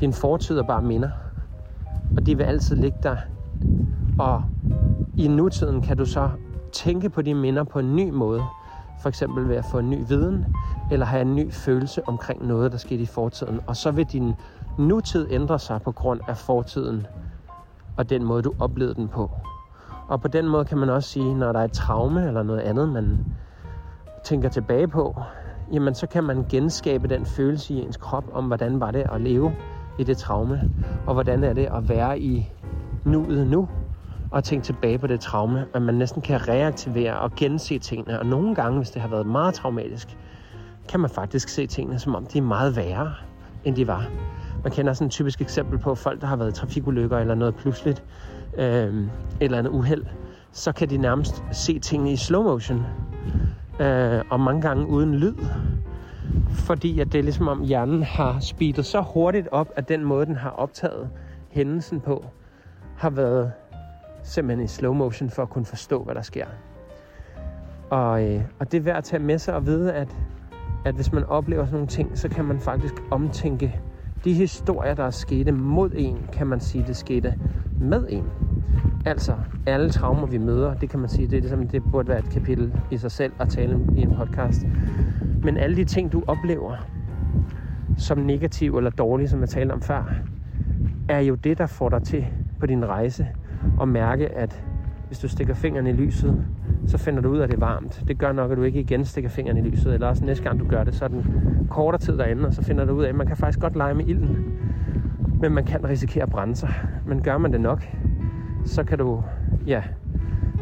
Din fortid er bare minder, og de vil altid ligge der. Og i nutiden kan du så tænke på de minder på en ny måde. For eksempel ved at få en ny viden, eller have en ny følelse omkring noget, der skete i fortiden. Og så vil din nutid ændre sig på grund af fortiden, og den måde, du oplevede den på. Og på den måde kan man også sige, når der er et traume eller noget andet, man tænker tilbage på, jamen så kan man genskabe den følelse i ens krop om, hvordan var det at leve i det traume, og hvordan er det at være i nuet nu, og tænke tilbage på det traume, at man næsten kan reaktivere og gense tingene. Og nogle gange, hvis det har været meget traumatisk, kan man faktisk se tingene, som om de er meget værre, end de var. Man kender sådan et typisk eksempel på folk, der har været i trafikulykker eller noget pludseligt, øh, et eller andet uheld, så kan de nærmest se tingene i slow motion, øh, og mange gange uden lyd. Fordi at det er ligesom om hjernen har speedet så hurtigt op, at den måde, den har optaget hændelsen på, har været simpelthen i slow motion for at kunne forstå, hvad der sker. Og, øh, og det er værd at tage med sig og vide, at, at hvis man oplever sådan nogle ting, så kan man faktisk omtænke de historier, der er sket mod en, kan man sige, det skete med en. Altså, alle traumer, vi møder, det kan man sige, det, er ligesom, det burde være et kapitel i sig selv at tale i en podcast. Men alle de ting, du oplever som negativ eller dårlig, som jeg talte om før, er jo det, der får dig til på din rejse at mærke, at hvis du stikker fingrene i lyset, så finder du ud af, at det er varmt. Det gør nok, at du ikke igen stikker fingrene i lyset, eller også næste gang du gør det, så er den kortere tid derinde, og så finder du ud af, at man kan faktisk godt lege med ilden, men man kan risikere at brænde sig. Men gør man det nok, så kan du ja,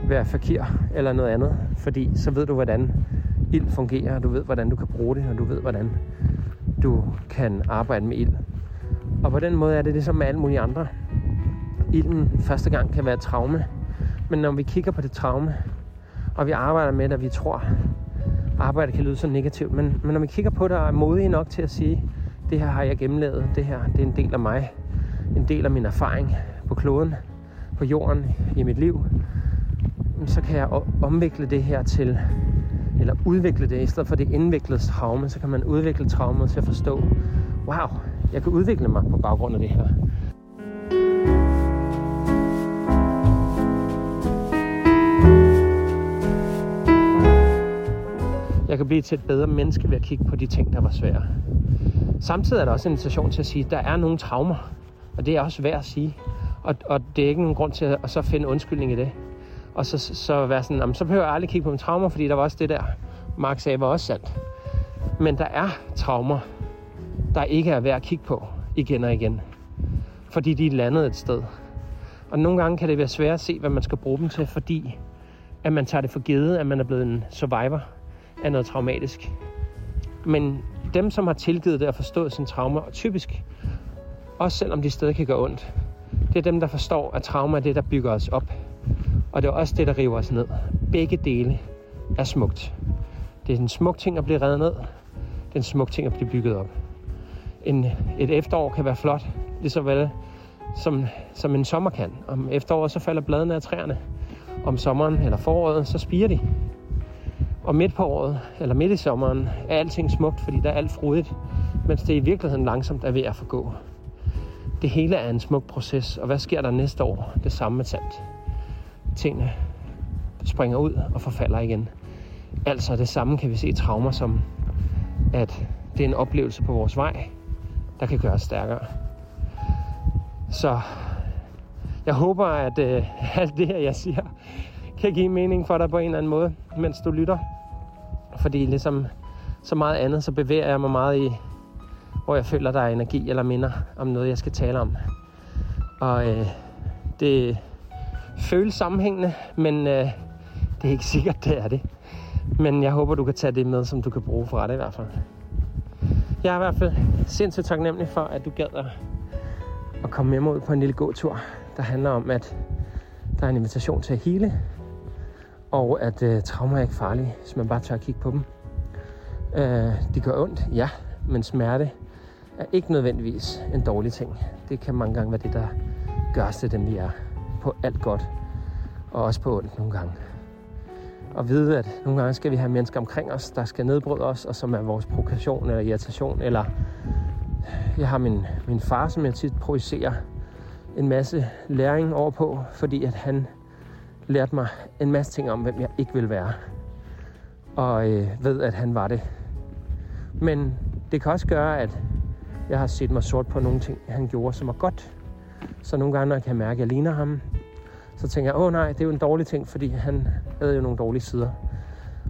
være fakir eller noget andet, fordi så ved du, hvordan ild fungerer, og du ved, hvordan du kan bruge det, og du ved, hvordan du kan arbejde med ild. Og på den måde er det det som med alle mulige andre. Ilden første gang kan være et traume, men når vi kigger på det traume, og vi arbejder med det, og vi tror, arbejde kan lyde så negativt, men, men når vi kigger på det og er modige nok til at sige, det her har jeg gennemlevet, det her det er en del af mig, en del af min erfaring på kloden, på jorden, i mit liv, så kan jeg omvikle det her til, eller udvikle det, i stedet for det indviklede traume, så kan man udvikle traumet til at forstå, wow, jeg kan udvikle mig på baggrund af det her. Jeg kan blive til et bedre menneske ved at kigge på de ting, der var svære. Samtidig er der også en invitation til at sige, at der er nogle traumer, og det er også værd at sige. Og, og det er ikke nogen grund til at, at så finde undskyldning i det. Og så, så være sådan, jamen, så behøver jeg aldrig kigge på mine traumer, fordi der var også det der, Mark sagde, var også sandt. Men der er traumer, der ikke er værd at kigge på igen og igen. Fordi de er landet et sted. Og nogle gange kan det være svært at se, hvad man skal bruge dem til, fordi at man tager det for givet, at man er blevet en survivor af noget traumatisk. Men dem, som har tilgivet det og forstået sin trauma, og typisk, også selvom de stadig kan gøre ondt, det er dem, der forstår, at trauma er det, der bygger os op. Og det er også det, der river os ned. Begge dele er smukt. Det er en smuk ting at blive reddet ned. Det er en smuk ting at blive bygget op. En, et efterår kan være flot, lige så vel som, som en sommer kan. Om efteråret, så falder bladene af træerne. Om sommeren eller foråret, så spiger de. Og midt på året, eller midt i sommeren, er alting smukt, fordi der er alt frodigt, mens det i virkeligheden langsomt er ved at forgå. Det hele er en smuk proces, og hvad sker der næste år? Det samme med sandt. Tingene springer ud og forfalder igen. Altså det samme kan vi se i traumer som, at det er en oplevelse på vores vej, der kan gøre os stærkere. Så jeg håber, at øh, (laughs) alt det her, jeg siger, kan give mening for dig på en eller anden måde, mens du lytter. Fordi ligesom så meget andet, så bevæger jeg mig meget i, hvor jeg føler, der er energi eller minder om noget, jeg skal tale om. Og øh, det føles sammenhængende, men øh, det er ikke sikkert, det er det. Men jeg håber, du kan tage det med, som du kan bruge for det i hvert fald. Jeg er i hvert fald sindssygt taknemmelig for, at du gad at komme med mig ud på en lille gåtur, der handler om, at der er en invitation til at hele, og at øh, traumer er ikke farlige, hvis man bare tør at kigge på dem. Øh, det gør ondt, ja, men smerte er ikke nødvendigvis en dårlig ting. Det kan mange gange være det, der gør os til dem, vi er. På alt godt, og også på ondt nogle gange. Og vide, at nogle gange skal vi have mennesker omkring os, der skal nedbryde os, og som er vores provokation eller irritation. Eller jeg har min, min far, som jeg tit projicerer en masse læring over på, fordi at han lærte mig en masse ting om, hvem jeg ikke vil være. Og øh, ved, at han var det. Men det kan også gøre, at jeg har set mig sort på nogle ting, han gjorde, som var godt. Så nogle gange, når jeg kan mærke, at jeg ligner ham, så tænker jeg, åh nej, det er jo en dårlig ting, fordi han havde jo nogle dårlige sider.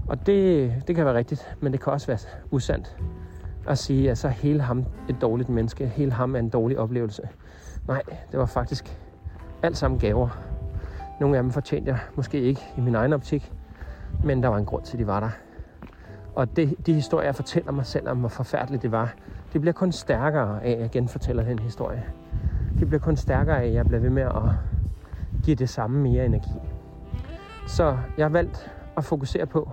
Og det, det kan være rigtigt, men det kan også være usandt at sige, at så hele ham et dårligt menneske, hele ham er en dårlig oplevelse. Nej, det var faktisk alt sammen gaver. Nogle af dem fortjente jeg måske ikke i min egen optik, men der var en grund til, at de var der. Og det, de historier, jeg fortæller mig selv om, hvor forfærdeligt det var, det bliver kun stærkere af, at jeg genfortæller den historie. Det bliver kun stærkere af, at jeg bliver ved med at give det samme mere energi. Så jeg har valgt at fokusere på,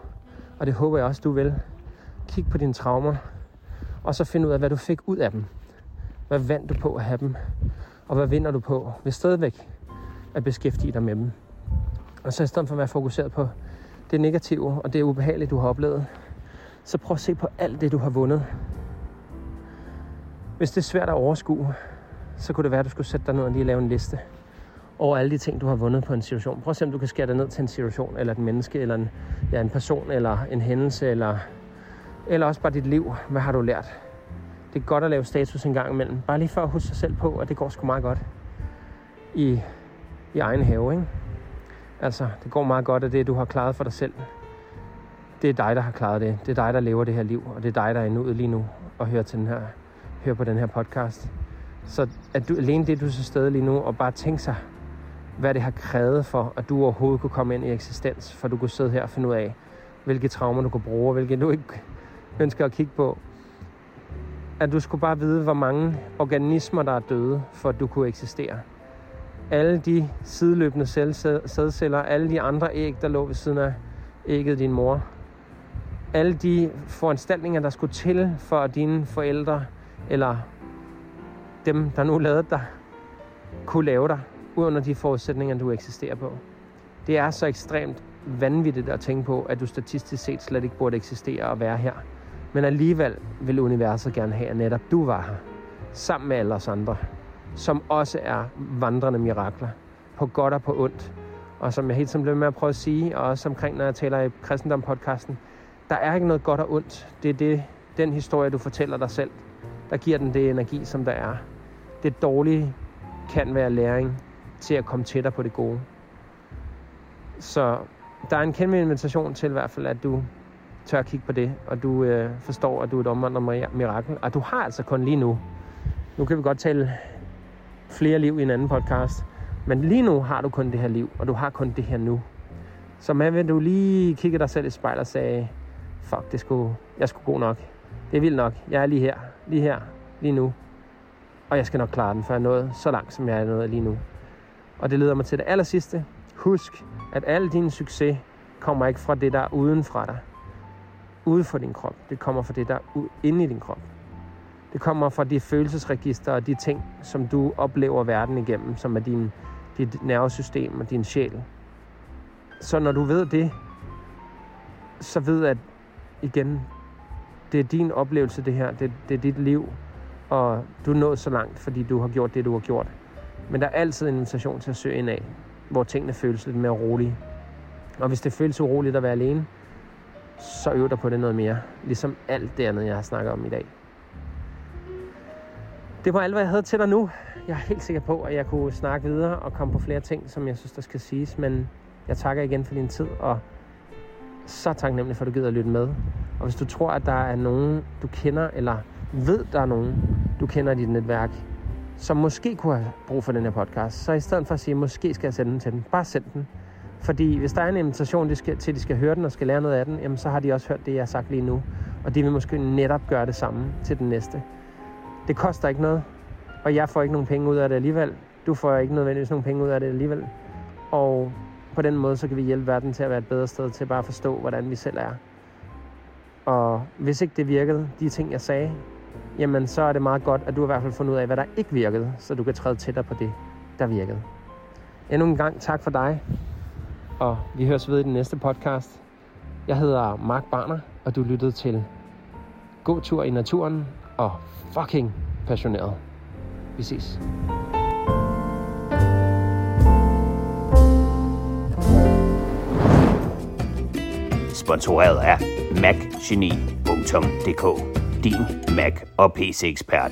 og det håber jeg også, du vil, kig på dine traumer, og så finde ud af, hvad du fik ud af dem. Hvad vandt du på at have dem? Og hvad vinder du på ved stadigvæk at beskæftige dig med dem? Og så i stedet for at være fokuseret på det negative og det ubehagelige, du har oplevet, så prøv at se på alt det, du har vundet. Hvis det er svært at overskue, så kunne det være, at du skulle sætte dig ned og lige lave en liste over alle de ting, du har vundet på en situation. Prøv at se, om du kan skære dig ned til en situation, eller et menneske, eller en, ja, en person, eller en hændelse, eller, eller også bare dit liv. Hvad har du lært? Det er godt at lave status en gang imellem. Bare lige for at huske sig selv på, at det går sgu meget godt i, i egen have, ikke? Altså, det går meget godt af det, du har klaret for dig selv. Det er dig, der har klaret det. Det er dig, der lever det her liv, og det er dig, der er nået lige nu og hører, til den her, hører på den her podcast. Så at du, alene det, du er til stede lige nu, og bare tænke sig, hvad det har krævet for, at du overhovedet kunne komme ind i eksistens, for du kunne sidde her og finde ud af, hvilke traumer du kunne bruge, og hvilke du ikke ønsker at kigge på. At du skulle bare vide, hvor mange organismer, der er døde, for at du kunne eksistere. Alle de sideløbende sædceller, alle de andre æg, der lå ved siden af ægget din mor. Alle de foranstaltninger, der skulle til, for at dine forældre, eller dem, der nu lavede dig, kunne lave dig under de forudsætninger, du eksisterer på. Det er så ekstremt vanvittigt at tænke på, at du statistisk set slet ikke burde eksistere og være her. Men alligevel vil universet gerne have, at netop du var her, sammen med alle os andre, som også er vandrende mirakler, på godt og på ondt. Og som jeg helt tiden bliver med at prøve at sige, og også omkring, når jeg taler i kristendom-podcasten, der er ikke noget godt og ondt. Det er det, den historie, du fortæller dig selv, der giver den det energi, som der er. Det dårlige kan være læring til at komme tættere på det gode. Så der er en kæmpe invitation til i hvert fald, at du tør at kigge på det, og du øh, forstår, at du er et omvandret mirakel. Og du har altså kun lige nu, nu kan vi godt tale flere liv i en anden podcast, men lige nu har du kun det her liv, og du har kun det her nu. Så man vil du lige kigge dig selv i spejlet og sige, fuck, det skulle, jeg skulle god nok. Det er vildt nok. Jeg er lige her, lige her, lige nu. Og jeg skal nok klare den, for jeg er nået så langt, som jeg er nået lige nu. Og det leder mig til det aller sidste. Husk, at al din succes kommer ikke fra det, der er uden fra dig. Ude for din krop. Det kommer fra det, der er inde i din krop. Det kommer fra de følelsesregister og de ting, som du oplever verden igennem, som er din, dit nervesystem og din sjæl. Så når du ved det, så ved at igen, det er din oplevelse det her, det, det er dit liv, og du er nået så langt, fordi du har gjort det, du har gjort. Men der er altid en invitation til at søge ind af, hvor tingene føles lidt mere rolige. Og hvis det føles uroligt at være alene, så øv dig på det noget mere. Ligesom alt det andet, jeg har snakket om i dag. Det var alt, hvad jeg havde til dig nu. Jeg er helt sikker på, at jeg kunne snakke videre og komme på flere ting, som jeg synes, der skal siges. Men jeg takker igen for din tid, og så taknemmelig for, at du gider at lytte med. Og hvis du tror, at der er nogen, du kender, eller ved, der er nogen, du kender i dit netværk, som måske kunne have brug for den her podcast, så i stedet for at sige, måske skal jeg sende den til dem, bare send den. Fordi hvis der er en invitation de skal, til, at de skal høre den og skal lære noget af den, jamen så har de også hørt det, jeg har sagt lige nu. Og de vil måske netop gøre det samme til den næste. Det koster ikke noget, og jeg får ikke nogen penge ud af det alligevel. Du får ikke nødvendigvis nogen penge ud af det alligevel. Og på den måde, så kan vi hjælpe verden til at være et bedre sted til bare at forstå, hvordan vi selv er. Og hvis ikke det virkede, de ting, jeg sagde, jamen så er det meget godt, at du i hvert fald fundet ud af, hvad der ikke virkede, så du kan træde tættere på det, der virkede. Endnu en gang tak for dig, og vi høres ved i den næste podcast. Jeg hedder Mark Barner, og du lyttede til God tur i naturen og fucking passioneret. Vi ses. Sponsoreret af macgeni.dk din Mac og PC-ekspert.